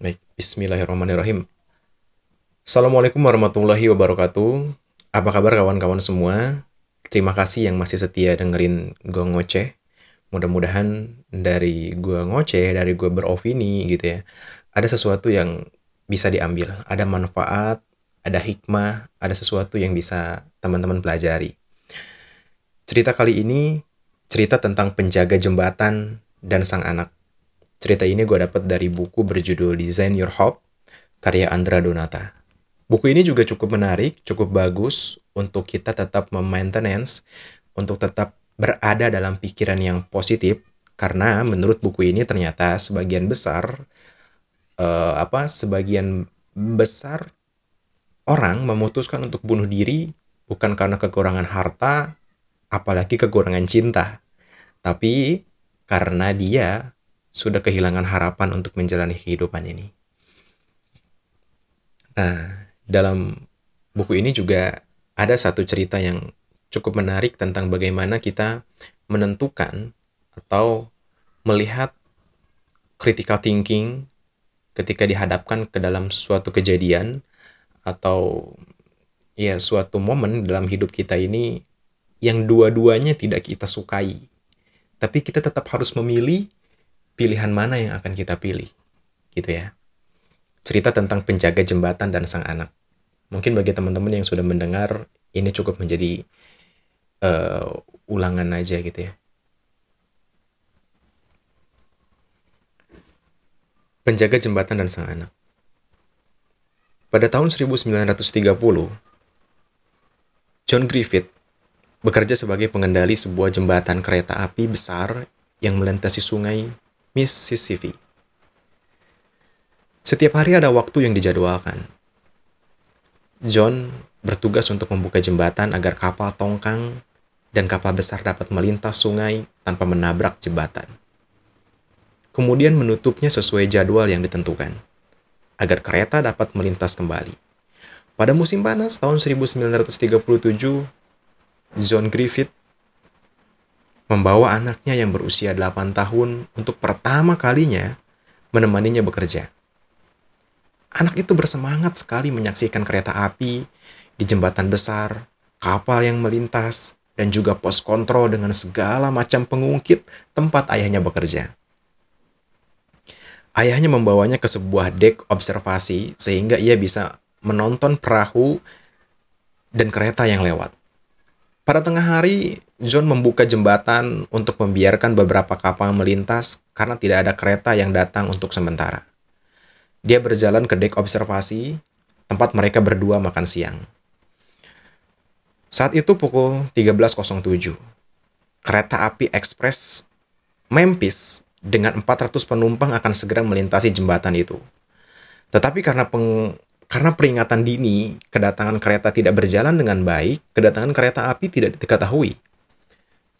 Baik, bismillahirrahmanirrahim. Assalamualaikum warahmatullahi wabarakatuh. Apa kabar kawan-kawan semua? Terima kasih yang masih setia dengerin gue ngoceh. Mudah-mudahan dari gue ngoceh, dari gue beropini gitu ya, ada sesuatu yang bisa diambil, ada manfaat, ada hikmah, ada sesuatu yang bisa teman-teman pelajari. Cerita kali ini cerita tentang penjaga jembatan dan sang anak. Cerita ini gue dapat dari buku berjudul Design Your Hope, karya Andra Donata. Buku ini juga cukup menarik, cukup bagus untuk kita tetap memaintenance, untuk tetap berada dalam pikiran yang positif, karena menurut buku ini ternyata sebagian besar uh, apa sebagian besar orang memutuskan untuk bunuh diri bukan karena kekurangan harta, apalagi kekurangan cinta, tapi karena dia sudah kehilangan harapan untuk menjalani kehidupan ini. Nah, dalam buku ini juga ada satu cerita yang cukup menarik tentang bagaimana kita menentukan atau melihat critical thinking ketika dihadapkan ke dalam suatu kejadian atau ya suatu momen dalam hidup kita ini yang dua-duanya tidak kita sukai. Tapi kita tetap harus memilih pilihan mana yang akan kita pilih. Gitu ya. Cerita tentang penjaga jembatan dan sang anak. Mungkin bagi teman-teman yang sudah mendengar ini cukup menjadi uh, ulangan aja gitu ya. Penjaga jembatan dan sang anak. Pada tahun 1930, John Griffith bekerja sebagai pengendali sebuah jembatan kereta api besar yang melintasi sungai Mississippi. Setiap hari ada waktu yang dijadwalkan. John bertugas untuk membuka jembatan agar kapal tongkang dan kapal besar dapat melintas sungai tanpa menabrak jembatan. Kemudian menutupnya sesuai jadwal yang ditentukan, agar kereta dapat melintas kembali. Pada musim panas tahun 1937, John Griffith membawa anaknya yang berusia 8 tahun untuk pertama kalinya menemaninya bekerja. Anak itu bersemangat sekali menyaksikan kereta api di jembatan besar, kapal yang melintas, dan juga pos kontrol dengan segala macam pengungkit tempat ayahnya bekerja. Ayahnya membawanya ke sebuah dek observasi sehingga ia bisa menonton perahu dan kereta yang lewat. Pada tengah hari, John membuka jembatan untuk membiarkan beberapa kapal melintas karena tidak ada kereta yang datang untuk sementara. Dia berjalan ke dek observasi, tempat mereka berdua makan siang. Saat itu pukul 13.07. Kereta api ekspres Memphis dengan 400 penumpang akan segera melintasi jembatan itu. Tetapi karena peng, karena peringatan dini, kedatangan kereta tidak berjalan dengan baik, kedatangan kereta api tidak diketahui.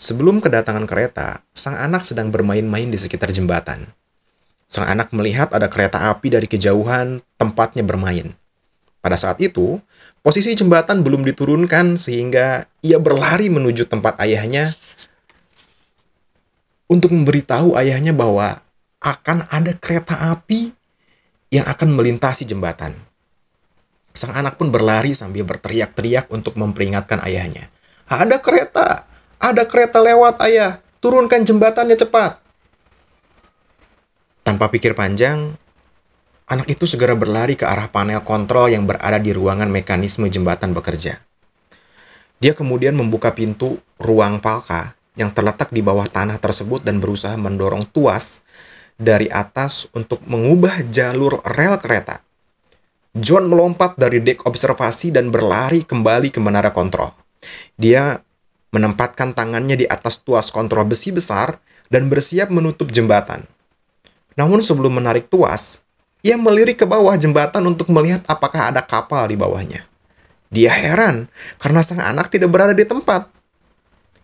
Sebelum kedatangan kereta, sang anak sedang bermain-main di sekitar jembatan. Sang anak melihat ada kereta api dari kejauhan tempatnya bermain. Pada saat itu, posisi jembatan belum diturunkan sehingga ia berlari menuju tempat ayahnya untuk memberitahu ayahnya bahwa akan ada kereta api yang akan melintasi jembatan. Sang anak pun berlari sambil berteriak-teriak untuk memperingatkan ayahnya. Ada kereta, ada kereta lewat ayah, turunkan jembatannya cepat. Tanpa pikir panjang, anak itu segera berlari ke arah panel kontrol yang berada di ruangan mekanisme jembatan bekerja. Dia kemudian membuka pintu ruang palka yang terletak di bawah tanah tersebut dan berusaha mendorong tuas dari atas untuk mengubah jalur rel kereta. John melompat dari dek observasi dan berlari kembali ke menara kontrol. Dia menempatkan tangannya di atas tuas kontrol besi besar dan bersiap menutup jembatan. Namun sebelum menarik tuas, ia melirik ke bawah jembatan untuk melihat apakah ada kapal di bawahnya. Dia heran karena sang anak tidak berada di tempat.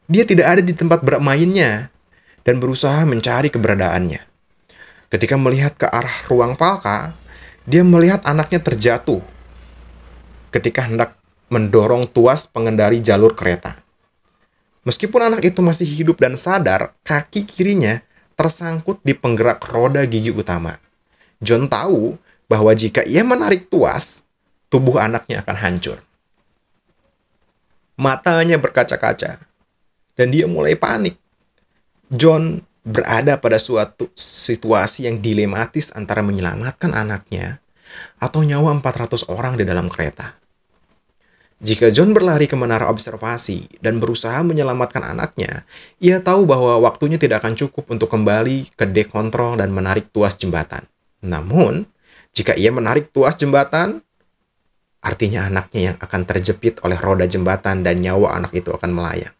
Dia tidak ada di tempat bermainnya dan berusaha mencari keberadaannya. Ketika melihat ke arah ruang palka, dia melihat anaknya terjatuh ketika hendak mendorong tuas pengendali jalur kereta. Meskipun anak itu masih hidup dan sadar, kaki kirinya tersangkut di penggerak roda gigi utama. John tahu bahwa jika ia menarik tuas, tubuh anaknya akan hancur. Matanya berkaca-kaca, dan dia mulai panik. John berada pada suatu situasi yang dilematis antara menyelamatkan anaknya atau nyawa 400 orang di dalam kereta. Jika John berlari ke menara observasi dan berusaha menyelamatkan anaknya, ia tahu bahwa waktunya tidak akan cukup untuk kembali ke dek kontrol dan menarik tuas jembatan. Namun, jika ia menarik tuas jembatan, artinya anaknya yang akan terjepit oleh roda jembatan dan nyawa anak itu akan melayang.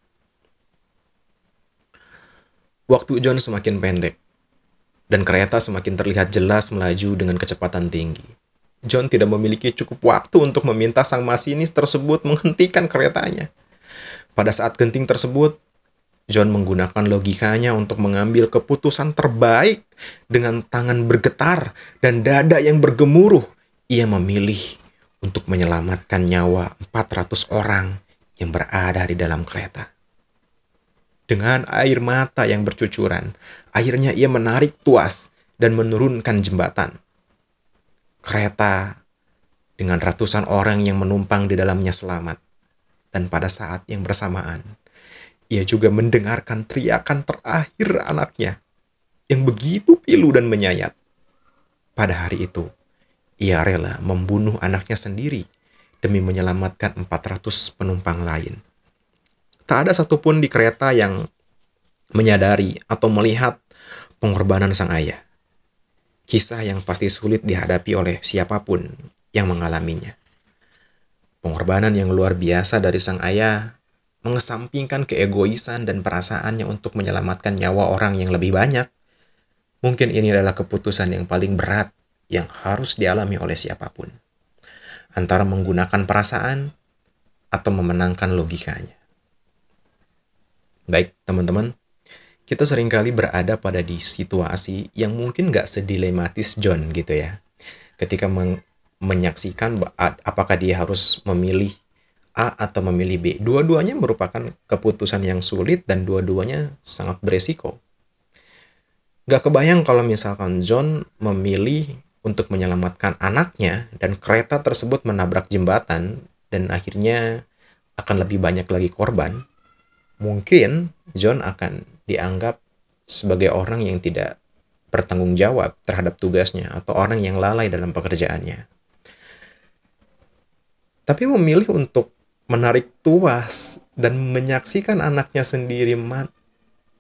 Waktu John semakin pendek, dan kereta semakin terlihat jelas melaju dengan kecepatan tinggi. John tidak memiliki cukup waktu untuk meminta sang masinis tersebut menghentikan keretanya. Pada saat genting tersebut, John menggunakan logikanya untuk mengambil keputusan terbaik dengan tangan bergetar dan dada yang bergemuruh. Ia memilih untuk menyelamatkan nyawa 400 orang yang berada di dalam kereta. Dengan air mata yang bercucuran, akhirnya ia menarik tuas dan menurunkan jembatan kereta dengan ratusan orang yang menumpang di dalamnya selamat. Dan pada saat yang bersamaan, ia juga mendengarkan teriakan terakhir anaknya yang begitu pilu dan menyayat. Pada hari itu, ia rela membunuh anaknya sendiri demi menyelamatkan 400 penumpang lain. Tak ada satupun di kereta yang menyadari atau melihat pengorbanan sang ayah kisah yang pasti sulit dihadapi oleh siapa pun yang mengalaminya. Pengorbanan yang luar biasa dari sang ayah mengesampingkan keegoisan dan perasaannya untuk menyelamatkan nyawa orang yang lebih banyak. Mungkin ini adalah keputusan yang paling berat yang harus dialami oleh siapa pun. Antara menggunakan perasaan atau memenangkan logikanya. Baik, teman-teman, kita sering kali berada pada di situasi yang mungkin gak sedilematis John gitu ya. Ketika men menyaksikan apakah dia harus memilih A atau memilih B. Dua-duanya merupakan keputusan yang sulit dan dua-duanya sangat beresiko. Gak kebayang kalau misalkan John memilih untuk menyelamatkan anaknya dan kereta tersebut menabrak jembatan dan akhirnya akan lebih banyak lagi korban. Mungkin John akan dianggap sebagai orang yang tidak bertanggung jawab terhadap tugasnya atau orang yang lalai dalam pekerjaannya. Tapi memilih untuk menarik tuas dan menyaksikan anaknya sendiri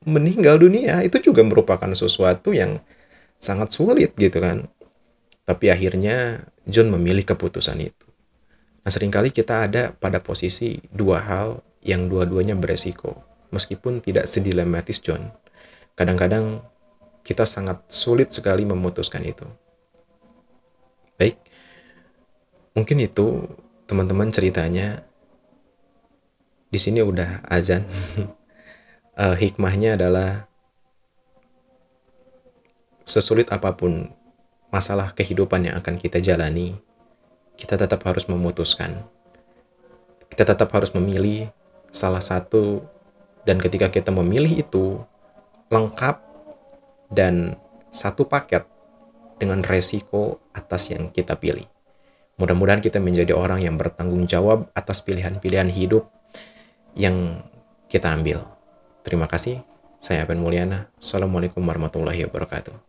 meninggal dunia itu juga merupakan sesuatu yang sangat sulit gitu kan. Tapi akhirnya John memilih keputusan itu. Nah sering kali kita ada pada posisi dua hal yang dua-duanya beresiko meskipun tidak sedilematis John. Kadang-kadang kita sangat sulit sekali memutuskan itu. Baik, mungkin itu teman-teman ceritanya. Di sini udah azan. uh, hikmahnya adalah sesulit apa pun masalah kehidupan yang akan kita jalani, kita tetap harus memutuskan. Kita tetap harus memilih salah satu dan ketika kita memilih itu lengkap dan satu paket dengan resiko atas yang kita pilih. Mudah-mudahan kita menjadi orang yang bertanggung jawab atas pilihan-pilihan hidup yang kita ambil. Terima kasih. Saya Ben Mulyana. Assalamualaikum warahmatullahi wabarakatuh.